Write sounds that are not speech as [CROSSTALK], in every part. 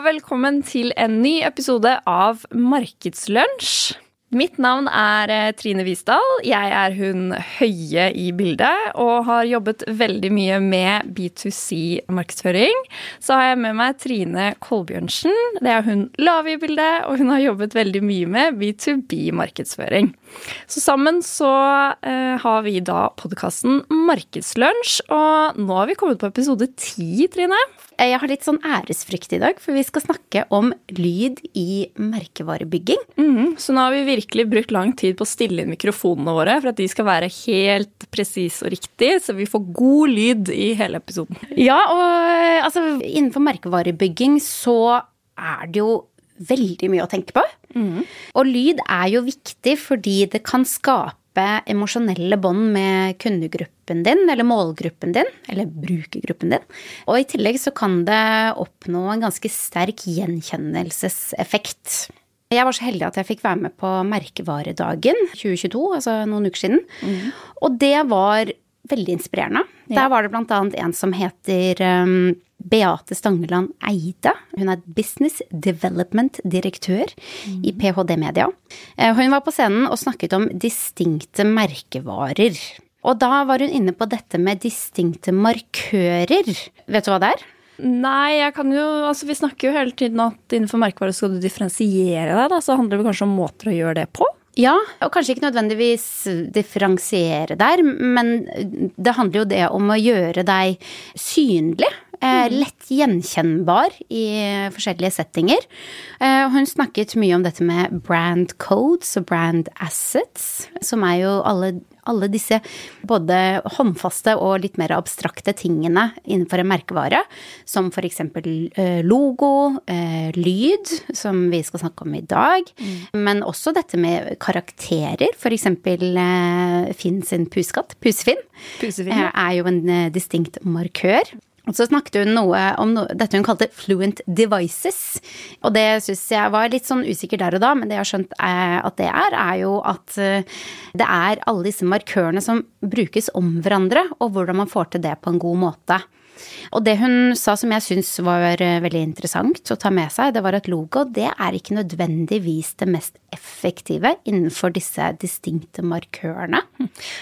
Velkommen til en ny episode av Markedslunsj. Mitt navn er eh, Trine Visdal. Jeg er hun høye i bildet og har jobbet veldig mye med B2C-markedsføring. Så har jeg med meg Trine Kolbjørnsen. Det er hun lave i bildet, og hun har jobbet veldig mye med B2B-markedsføring. Så sammen så eh, har vi da podkasten Markedslunsj, og nå har vi kommet på episode ti, Trine. Jeg har litt sånn æresfrykt i dag, for vi skal snakke om lyd i merkevarebygging. Mm, så nå har vi virkelig brukt lang tid på å stille inn mikrofonene våre for at de skal være helt presise og riktig, så vi får god lyd i hele episoden. Ja, og altså innenfor merkevarebygging så er det jo veldig mye å tenke på. Mm. Og lyd er jo viktig fordi det kan skape emosjonelle bånd med kundegruppen din, eller målgruppen din, eller brukergruppen din. Og i tillegg så kan det oppnå en ganske sterk gjenkjennelseseffekt. Jeg var så heldig at jeg fikk være med på Merkevaredagen 2022, altså noen uker siden. Mm. Og det var veldig inspirerende. Ja. Der var det annet en som heter um, Beate Stangeland Eide. Hun er Business Development-direktør mm. i PHD Media. Eh, hun var på scenen og snakket om distinkte merkevarer. Og da var hun inne på dette med distinkte markører. Vet du hva det er? Nei, jeg kan jo Altså, vi snakker jo hele tiden at innenfor merkevare skal du differensiere deg, da. Så handler det kanskje om måter å gjøre det på? Ja, og kanskje ikke nødvendigvis differensiere der, men det handler jo det om å gjøre deg synlig. Eh, mm. lett gjenkjennbar i forskjellige settinger. Eh, hun snakket mye om dette med brand codes og brand assets, som er jo alle alle disse både håndfaste og litt mer abstrakte tingene innenfor en merkevare, som eksempel eh, logo, lyd, som vi skal snakke om i dag, mm. men også dette med karakterer, eh, Finn sin puskatt, Pusefinn, Pusefinn ja. er jo en distinkt markør. Og så snakket hun noe om noe, dette hun kalte fluent devices. Og det syns jeg var litt sånn usikker der og da, men det jeg har skjønt at det er, er jo at eh, det er alle disse markørene som brukes om hverandre, og hvordan man får til det på en god måte. Og det hun sa som jeg syns var eh, veldig interessant å ta med seg, det var at logo det er ikke nødvendigvis det mest effektive innenfor disse distinkte markørene.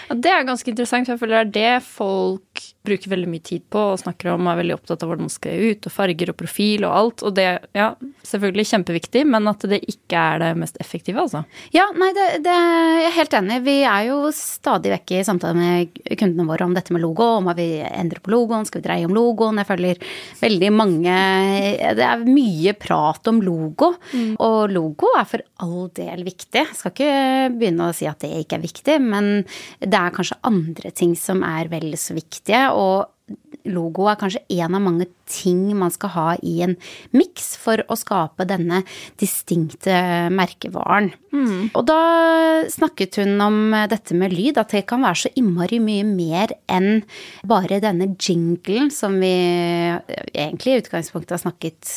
Ja, det er ganske interessant, for jeg føler det er det folk bruker veldig mye tid på og snakker om, og er veldig opptatt av hvordan man skal ut, og farger og profil og alt. Og det, ja, selvfølgelig kjempeviktig, men at det ikke er det mest effektive, altså. Ja, nei, det, det er jeg helt enig. Vi er jo stadig vekk i samtale med kundene våre om dette med logo, om hva vi endrer på logoen, skal vi dreie om logoen? Jeg føler veldig mange Det er mye prat om logo, mm. og logo er for all del viktig. Jeg skal ikke begynne å si at det ikke er viktig, men det er kanskje andre ting som er vel så viktige. og logo er kanskje en av mange ting man skal ha i en miks for å skape denne distinkte merkevaren. Mm. Og da snakket hun om dette med lyd, at det kan være så innmari mye mer enn bare denne jinglen som vi egentlig i utgangspunktet har snakket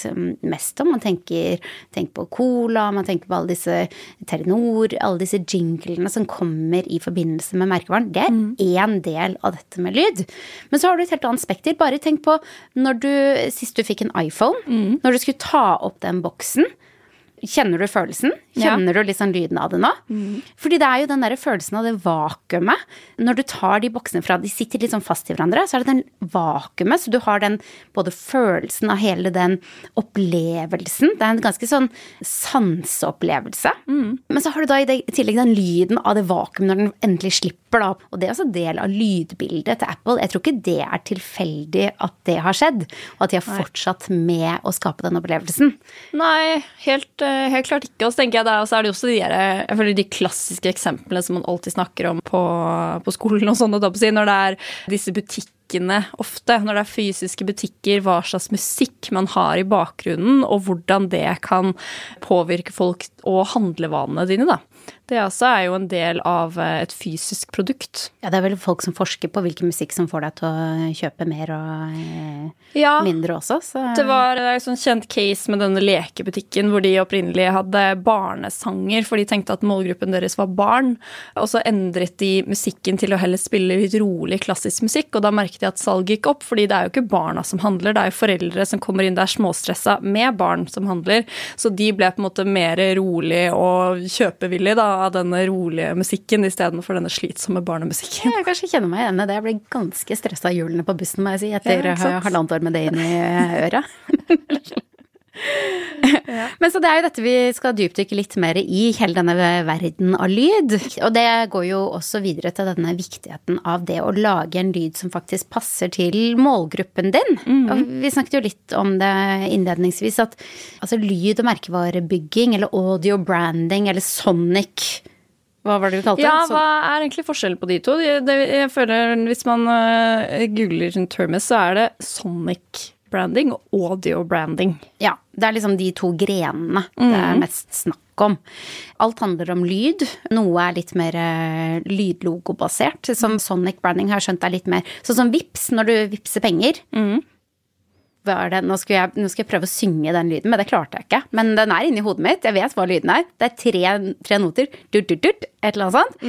mest om. Man tenker, tenker på Cola, man tenker på alle disse Telenor, alle disse jinglene som kommer i forbindelse med merkevaren. Det er én mm. del av dette med lyd. Men så har du et helt annet spekter. Bare tenk på når du sist du fikk en iPhone. Mm. Når du skulle ta opp den boksen. Kjenner du følelsen? Kjenner ja. du liksom lyden av det nå? Mm. Fordi det er jo den der følelsen av det vakuumet. Når du tar de boksene fra, de sitter litt sånn fast i hverandre, så er det den vakuumet. Så du har den både følelsen av hele den opplevelsen. Det er en ganske sånn sanseopplevelse. Mm. Men så har du da i tillegg den lyden av det vakuumet når den endelig slipper da. Og det er også del av lydbildet til Apple. Jeg tror ikke det er tilfeldig at det har skjedd, og at de har fortsatt med å skape den opplevelsen. Nei, helt, eh, helt klart ikke. Og så tenker jeg det, så er det også de, der, jeg føler de klassiske eksemplene som man alltid snakker om på, på skolen og sånn, når det er disse butikkene ofte, når det er fysiske butikker, hva slags musikk man har i bakgrunnen, og hvordan det kan påvirke folk og handlevanene dine, da. Det også er jo en del av eh, et fysisk produkt. Ja, det er vel folk som forsker på hvilken musikk som får deg til å kjøpe mer og eh, ja, mindre også, så Det var en sånn kjent case med denne lekebutikken hvor de opprinnelig hadde barnesanger, for de tenkte at målgruppen deres var barn. Og så endret de musikken til å heller spille litt rolig klassisk musikk, og da merket de at salget gikk opp, fordi det er jo ikke barna som handler, det er jo foreldre som kommer inn der småstressa med barn som handler. Så de ble på en måte mer rolig og kjøpevillige da, av denne rolige musikken istedenfor denne slitsomme barnemusikken. Jeg kanskje kjenner meg igjen i det. Jeg ble ganske stressa av hjulene på bussen, må jeg si, etter Ja, halvannet år med det inn i [LAUGHS] [LAUGHS] Men så det er jo dette vi skal dypdykke litt mer i, hele denne verden av lyd. Og det går jo også videre til denne viktigheten av det å lage en lyd som faktisk passer til målgruppen din. Og vi snakket jo litt om det innledningsvis, at altså lyd- og merkevarebygging, eller audio branding, eller sonic hva var det du kalte det? Ja, hva er egentlig forskjellen på de to? Det, jeg føler Hvis man uh, googler Termis, så er det sonic branding og audio branding. Ja, det er liksom de to grenene det er mest snakk om. Alt handler om lyd. Noe er litt mer eh, lydlogobasert. Som Sonic Branding har skjønt er litt mer Sånn som Vips når du vippser penger. Er det? Nå skal, jeg, nå skal jeg prøve å synge den lyden, men det klarte jeg ikke. Men den er inni hodet mitt. Jeg vet hva lyden er. Det er tre, tre noter. Dut, dut, dut, et eller annet sånt.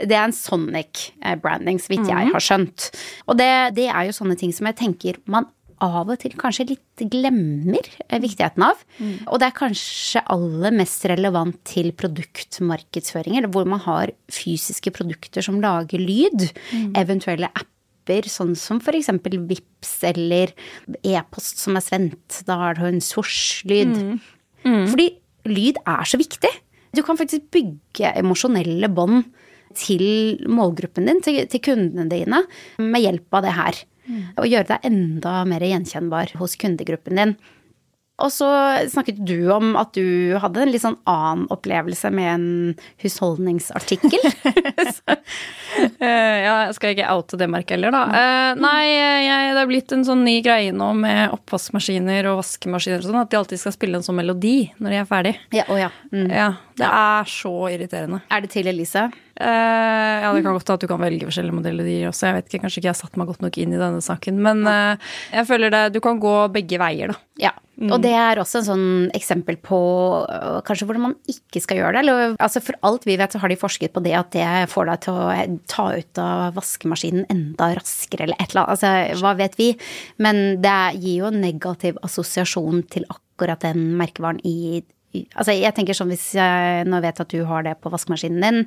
Det er en sonic eh, branding, så vidt jeg har skjønt. Og det, det er jo sånne ting som jeg tenker man av og til kanskje litt glemmer eh, viktigheten av. Og det er kanskje aller mest relevant til produktmarkedsføring, eller hvor man har fysiske produkter som lager lyd. Eventuelle apper sånn som eksempel Vips eller e-post som er sendt. Da har du en svosj-lyd. Fordi lyd er så viktig. Du kan faktisk bygge emosjonelle bånd til målgruppen din, til, til kundene dine, med hjelp av det her. Og gjøre deg enda mer gjenkjennbar hos kundegruppen din. Og så snakket du om at du hadde en litt sånn annen opplevelse med en husholdningsartikkel. [LAUGHS] Eh, ja, jeg skal ikke oute det merket heller, da. Eh, nei, jeg, det er blitt en sånn ny greie nå med oppvaskmaskiner og vaskemaskiner og sånn, at de alltid skal spille en sånn melodi når de er ferdig. ja, ja. Mm. Ja, det er så irriterende. Er det til Elise? Eh, ja, det kan godt at du kan velge forskjellige modeller de gir også. Jeg vet ikke, Kanskje ikke jeg har satt meg godt nok inn i denne saken. Men eh, jeg føler det, du kan gå begge veier, da. Ja. Og det er også en sånn eksempel på øh, kanskje hvordan man ikke skal gjøre det. Eller, altså for alt vi vet, så har de forsket på det at det får deg til å ta ut av vaskemaskinen enda raskere, eller et eller annet. Altså, hva vet vi? Men det gir jo en negativ assosiasjon til akkurat den merkevaren i Altså jeg tenker sånn Hvis jeg nå vet at du har det på vaskemaskinen din,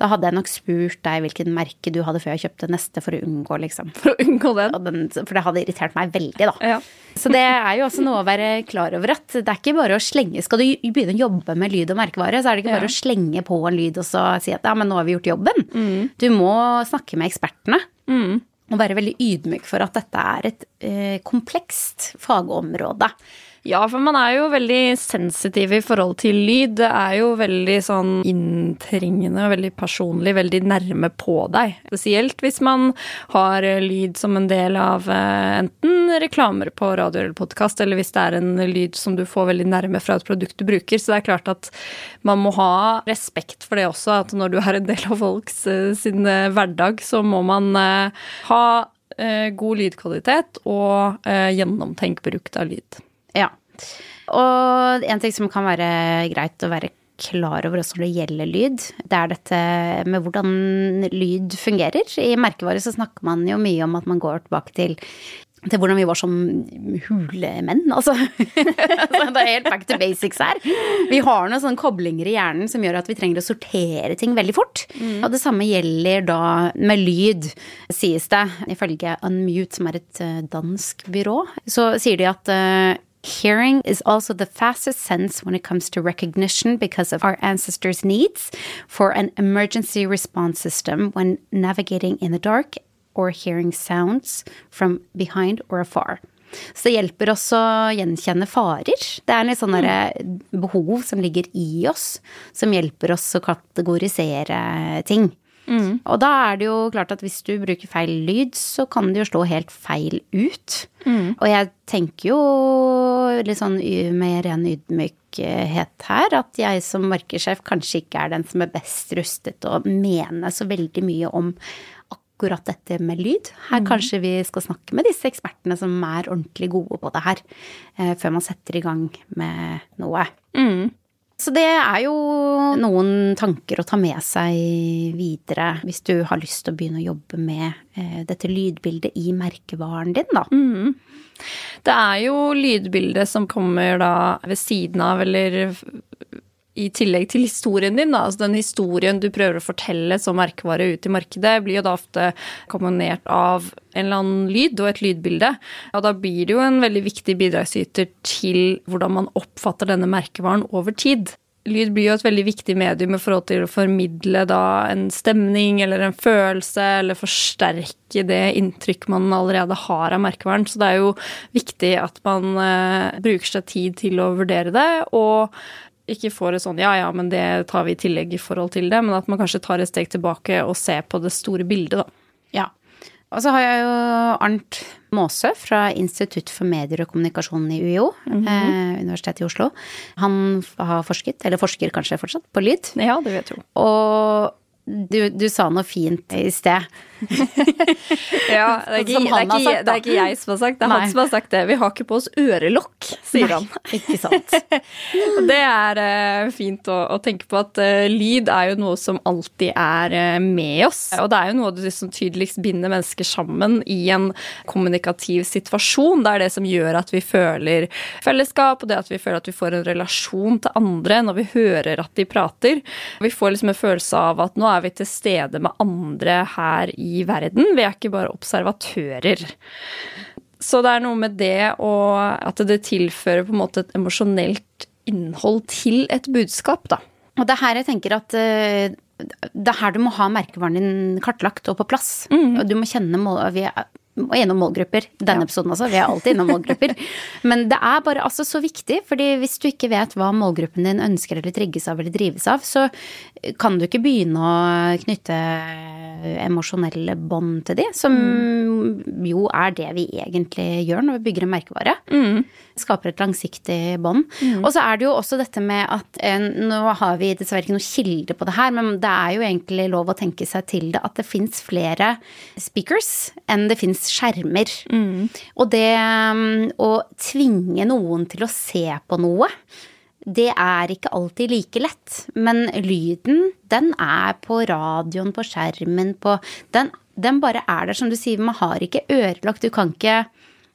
da hadde jeg nok spurt deg hvilken merke du hadde før jeg kjøpte neste, for å unngå, liksom. [LAUGHS] For å unngå den. Den for det hadde irritert meg veldig, da. Ja. Så det er jo også noe å være klar over at det er ikke bare å slenge Skal du begynne å jobbe med lyd og merkevare, så er det ikke bare Ja. å slenge på en lyd og så si at ja, men nå har vi gjort jobben. Du må snakke med ekspertene. Og være veldig ydmyk for at dette er et eh, komplekst fagområde. Ja, for man er jo veldig sensitiv i forhold til lyd. Det er jo veldig sånn inntrengende og veldig personlig, veldig nærme på deg. Spesielt hvis man har lyd som en del av eh, enten reklamer på radio eller podkast, eller hvis det er en lyd som du får veldig nærme fra et produkt du bruker. Så det er klart at man må ha respekt for det også, at når du er en del av folks eh, sin eh, hverdag, så må man ha god lydkvalitet og gjennomtenkt bruk av lyd. Ja. Og en ting som kan være greit å være klar over også når det gjelder lyd, det er dette med hvordan lyd fungerer. I merkevare så snakker man jo mye om at man går tilbake til til hvordan vi var som hulemenn, altså. [LAUGHS] altså. Det er helt back to basics her. Vi har noen sånne koblinger i hjernen som gjør at vi trenger å sortere ting veldig fort. Og det samme gjelder da med lyd, sies det. Ifølge Unmute, som er et eh, dansk byrå, så sier de at eh, Hearing is also the fastest sense when it comes to recognition because of our ancestors' needs for an emergency response system when navigating in the dark or hearing sounds from behind or afar. Så det hjelper oss å gjenkjenne farer. Det er litt sånn derre behov som ligger i oss, som hjelper oss å kategorisere ting. Og da er det jo klart at hvis du bruker feil lyd, så kan det jo slå helt feil ut. Og jeg tenker jo litt sånn med ren ydmykhet her, at jeg som markedssjef kanskje ikke er den som er best rustet til å mene så veldig mye om akkurat dette med lyd. Her kanskje vi skal snakke med disse ekspertene som er ordentlig gode på det her, eh, før man setter i gang med noe. Så det er jo noen tanker å ta med seg videre hvis du har lyst til å begynne å jobbe med eh, dette lydbildet i merkevaren din, da. Mm. Det er jo lydbildet som kommer da ved siden av, eller i tillegg til historien din, da. Altså den historien du prøver å fortelle som merkevare ut i markedet, blir jo da ofte kombinert av en eller annen lyd og et lydbilde. Og da blir det jo en veldig viktig bidragsyter til hvordan man oppfatter denne merkevaren over tid. Lyd blir jo et veldig viktig medium i forhold til å formidle da en stemning eller en følelse, eller forsterke det inntrykk man allerede har av merkevaren. Så det er jo viktig at man uh, bruker seg tid til å vurdere det, og ikke får et sånn ja ja, men det tar vi i tillegg i forhold til det, men at man kanskje tar et steg tilbake og ser på det store bildet, da. Ja. Og så har jeg jo Arnt Maasø fra Institutt for medier og kommunikasjon i UiO, mm -hmm. eh, Universitetet i Oslo. Han har forsket, eller forsker kanskje fortsatt, på lyd. Ja, det vet jeg. Og du, du sa noe fint i sted. [LAUGHS] ja, det er, ikke, det, er ikke, det er, ikke, jeg som har sagt det, er han som har sagt det. Vi har ikke på oss ørelokk, sier Nei, han. [LAUGHS] Ikke sant. [LAUGHS] det er uh, fint å, å, tenke på at uh, lyd er jo noe som alltid er uh, med oss. Og det er jo noe som tydeligst binder mennesker sammen i en kommunikativ situasjon. Det er det som gjør at vi føler fellesskap, og det at vi føler at vi får en relasjon til andre når vi hører at de prater. Vi får liksom en følelse av at nå er vi til stede med andre her i verden. Vi er ikke bare observatører. Så det er noe med det og at det tilfører på en måte et emosjonelt innhold til et budskap, da. Og det er her jeg tenker at uh, det er her du må ha merkevaren din kartlagt og på plass. Mm. Og du må kjenne mål, vi er, og gjennom målgrupper. Denne ja. episoden også. Vi er alltid innom målgrupper. [LAUGHS] Men det er bare altså så viktig, fordi hvis du ikke vet hva målgruppen din ønsker eller trigges av eller drives av, så kan du ikke begynne å knytte emosjonelle bånd til de, som mm. jo er det vi egentlig gjør når vi bygger en merkevare. Mm. Skaper et langsiktig bånd. Mm. Og så er det jo også dette med at eh, Nå har vi dessverre ikke noe kilde på det her, men det er jo egentlig lov å tenke seg til det at det fins flere speakers enn det fins skjermer. Mm. Og det mm, å tvinge noen til å se på noe det er ikke alltid like lett. Men lyden, den er på radioen, på skjermen, på den, den bare er der, som du sier. Man har ikke ørelagt. Du kan ikke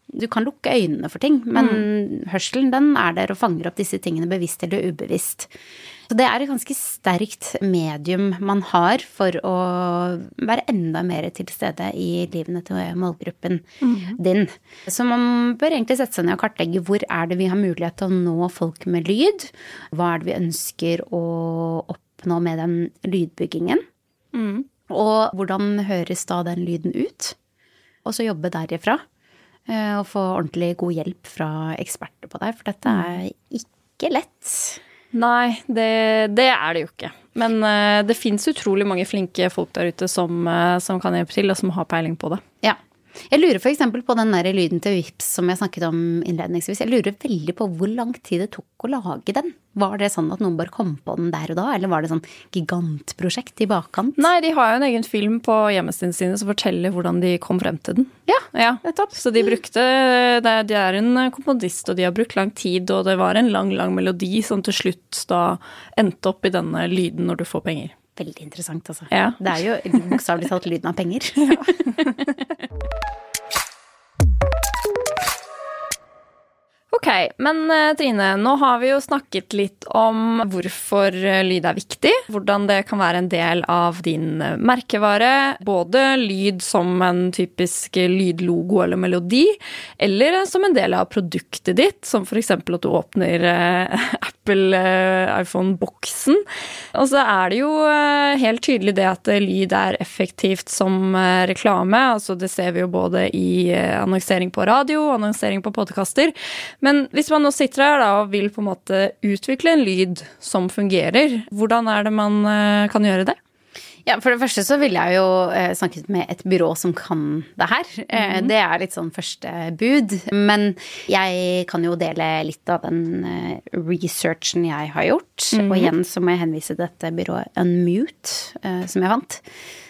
Du kan lukke øynene for ting, men mm. hørselen, den er der og fanger opp disse tingene bevisst eller ubevisst. Så det er et ganske sterkt medium man har for å være enda mer til stede i livene til målgruppen mm. din. Så man bør egentlig sette seg ned og kartlegge hvor er det vi har mulighet til å nå folk med lyd. Hva er det vi ønsker å oppnå med den lydbyggingen. Mm. Og hvordan høres da den lyden ut? Og så jobbe derifra. Eh, og få ordentlig god hjelp fra eksperter på deg, for dette mm. er ikke lett. Nei, det, det, er det jo ikke. Men uh, det fins utrolig mange flinke folk der ute som, uh, som, kan hjelpe til, og som har peiling på det. Ja. Jeg lurer f.eks. på den der lyden til Vips som jeg snakket om innledningsvis. Jeg lurer veldig på hvor lang tid det tok å lage den. Var det sånn at noen bare kom på den der og da, eller var det sånn gigantprosjekt i bakkant? Nei, de har jo en egen film på hjemmesiden sine som forteller hvordan de kom frem til den. Ja, ja. nettopp. Så de brukte De er en komponist, og de har brukt lang tid, og det var en lang, lang melodi som til slutt da endte opp i denne lyden når du får penger. Veldig interessant, altså. Ja. Det er jo bokstavelig talt lyden av penger. [LAUGHS] [LAUGHS] Ok, men eh, Trine, nå har vi jo snakket litt om hvorfor eh, lyd er viktig. Hvordan det kan være en del av din eh, merkevare. Både lyd som en typisk lydlogo eller melodi, eller som en del av produktet ditt, som f.eks. at du åpner [LAUGHS] Apple iPhone-boksen. Og så er det jo helt tydelig det at lyd er effektivt som reklame. Altså det ser vi jo både i annonsering på radio, annonsering på podkaster. Men hvis man nå sitter her da, og vil på en måte utvikle en lyd som fungerer, hvordan er det man eh, kan gjøre det? Ja, For det første så ville jeg jo eh, snakket med et byrå som kan det her. Mm. det er litt sånn første bud. Men jeg kan jo dele litt av den eh, researchen jeg har gjort. Og igjen så må jeg henvise til dette byrået Unmute, som jeg fant.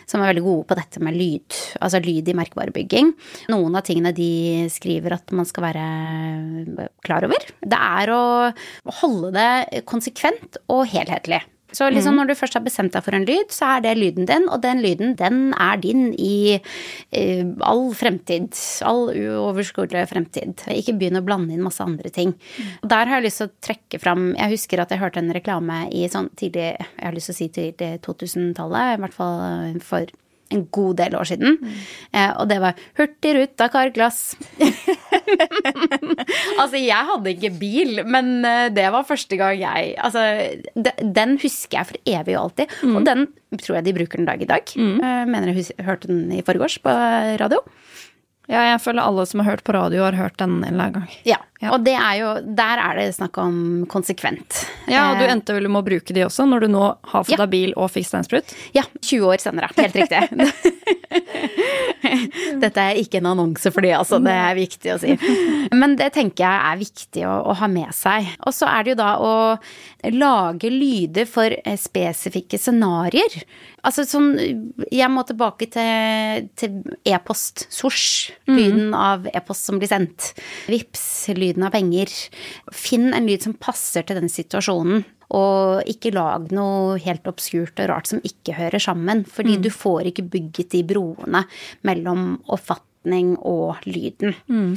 Som er veldig gode på dette med lyd, altså lyd i merkevarebygging. Noen av tingene de skriver at man skal være klar over, det er å holde det konsekvent og helhetlig. Så liksom når du først har bestemt deg for en lyd, så er det lyden din, og den lyden, den er din i uh, all fremtid. All uoverskuelig fremtid. Ikke begynn å blande inn masse andre ting. Og der har jeg lyst til å trekke fram Jeg husker at jeg hørte en reklame i sånn tidlig Jeg har lyst til å si tidlig 2000-tallet, i hvert fall for en god del år siden. Eh, og det var Hurtigruta karglass'. [LAUGHS] altså, jeg hadde ikke bil, men eh, det var første gang jeg Altså, de, den husker jeg for evig og alltid. Og den tror jeg de bruker den dag i dag. Eh, mener jeg hus hørte den i forgårs på radio. Ja, jeg føler alle som har hørt på radio, har hørt den en eller annen gang. Ja. Ja. Og det er jo Der er det snakk om konsekvent. Ja, og du Eh, endte vel med å bruke de også, når du nå har fått Ja. deg bil og fikk steinsprut? Ja, 20 år senere. Helt riktig. [LAUGHS] Dette er ikke en annonse for de, altså. Det er viktig å si. Men det tenker jeg er viktig å, å ha med seg. Og så er det jo da å lage lyder for eh, spesifikke scenarioer. Altså sånn Jeg må tilbake til, til e-post. Sosh. Lyden av e-post som blir sendt. Vips. Lyden av penger. Finn en lyd som passer til den situasjonen. Og ikke lag noe helt obskurt og rart som ikke hører sammen. Fordi du får ikke bygget de broene mellom oppfatning og lyden.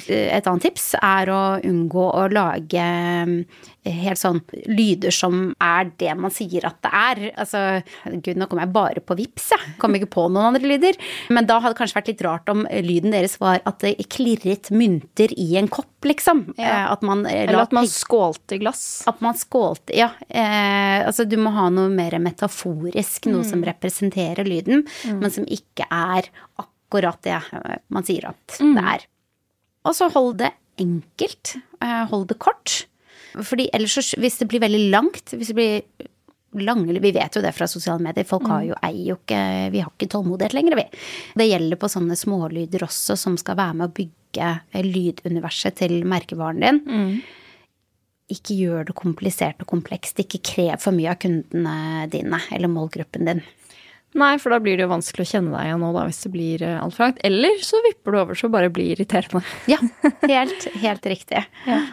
Et annet tips er å unngå å lage eh, helt sånn lyder som er det man sier at det er. Altså, gud, nå kom jeg bare på vips, jeg. Kom ikke på noen andre lyder. Men da hadde det kanskje vært litt rart om lyden deres var at det klirret mynter i en kopp, liksom. Ja. Eh, At man eh, Eller at man skålte glass? at man skålte Ja. Eh, altså du må ha noe mer metaforisk, noe som representerer lyden, men som ikke er akkurat det eh, man sier at det er. Og så hold det enkelt. Eh, hold det kort. Fordi ellers hvis det blir veldig langt, hvis det blir lange Vi vet jo det fra sosiale medier, folk har jo, eier jo ikke Vi har ikke tålmodighet lenger, vi. Det gjelder på sånne smålyder også, som skal være med å bygge eh, lyduniverset til merkevaren din ikke gjør det komplisert og komplekst. Ikke krev for mye av kundene dine eller målgruppen din. Nei, for da blir det jo vanskelig å kjenne deg igjen nå, da, hvis det blir eh, altfor langt. Eller så vipper du over så bare blir irriterende. Ja, [LAUGHS] helt, helt riktig.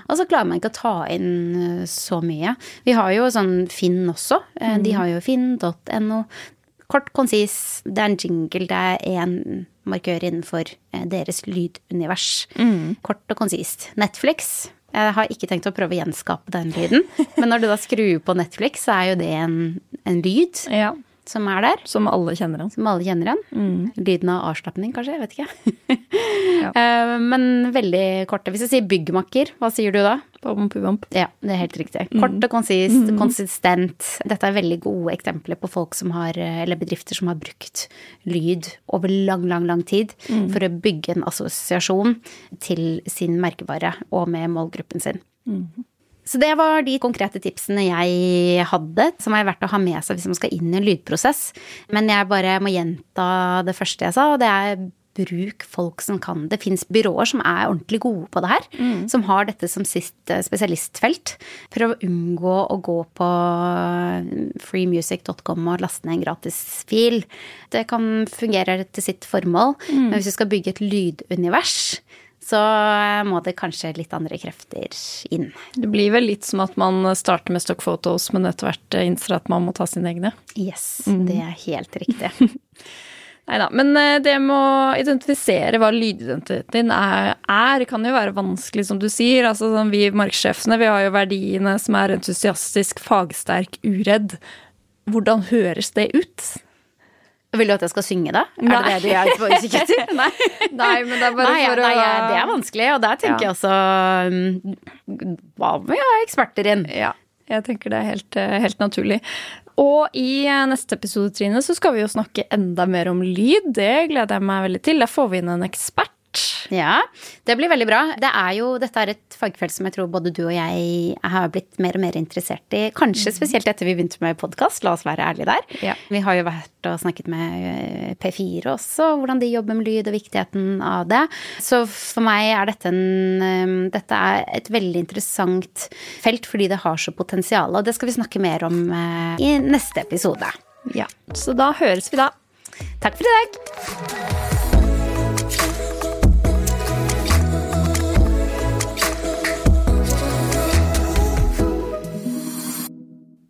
Og så klarer man ikke å ta inn eh, så mye. Vi har jo sånn Finn også. Mm. De har jo finn.no. Kort, konsis. Det er en jingle. Det er én markør innenfor eh, deres lydunivers. Kort og konsist. Netflix. Jeg har ikke tenkt å prøve å gjenskape den lyden. [LAUGHS] Men når du da skrur på Netflix, så er jo det en, en lyd Ja. Som er der. Som alle kjenner igjen. Som alle kjenner igjen. Lyden av avslapning, kanskje? Jeg vet ikke. [LAUGHS] Ja. uh, Men veldig korte. Hvis jeg sier byggmakker, hva sier du da? Bom. Ja, det er helt riktig. Kort og konsist, konsistent. Dette er veldig gode eksempler på folk som har, eller bedrifter som har brukt lyd over lang, lang, lang tid for å bygge en assosiasjon til sin merkevare og med målgruppen sin. Så det var de konkrete tipsene jeg hadde, som er verdt å ha med seg hvis man skal inn i en lydprosess. Men jeg bare må gjenta det første jeg sa, og det er bruk folk som kan det. Fins byråer som er ordentlig gode på det her. Som har dette som sitt eh, spesialistfelt. Prøv å unngå å gå på freemusic.com og laste ned en gratis fil. Det kan fungere til sitt formål, men hvis du skal bygge et lydunivers, så må det kanskje litt andre krefter inn. Det blir vel litt som at man starter med stock photos, men etter hvert eh, innser at man må ta sine egne. Yes, det er helt riktig. [LAUGHS] Nei da. Men eh, det med å identifisere hva lydidentiteten din er, er, kan jo være vanskelig, som du sier. Altså, sånn, vi markedssjefene vi har jo verdiene som er entusiastisk, fagsterk, uredd. Hvordan høres det ut? Vil du at jeg skal synge, da? Er Nei. det det du er ute på etter? [LAUGHS] Nei. Nei, men det er bare Nei, for nei, å nei, det er vanskelig, og der tenker Ja. jeg um, Hva med vi ha eksperter inn? Ja, jeg tenker det er helt, eh, helt naturlig. Og i eh, neste episode, Trine, så skal vi jo snakke enda mer om lyd. Det gleder jeg meg veldig til. Der får vi inn en ekspert. Ja, det blir veldig bra. Det er jo, dette er et fagfelt som jeg tror både du og jeg har blitt mer og mer interessert i. Kanskje spesielt etter vi begynte med podkast, la oss være ærlige der. Ja. Vi har jo vært og snakket med eh, P4 også, hvordan de jobber med lyd og viktigheten av det. Så for meg er dette en eh, Dette er et veldig interessant felt fordi det har så potensial, og det skal vi snakke mer om eh, i neste episode. Ja, Så da høres vi da. Takk for i dag.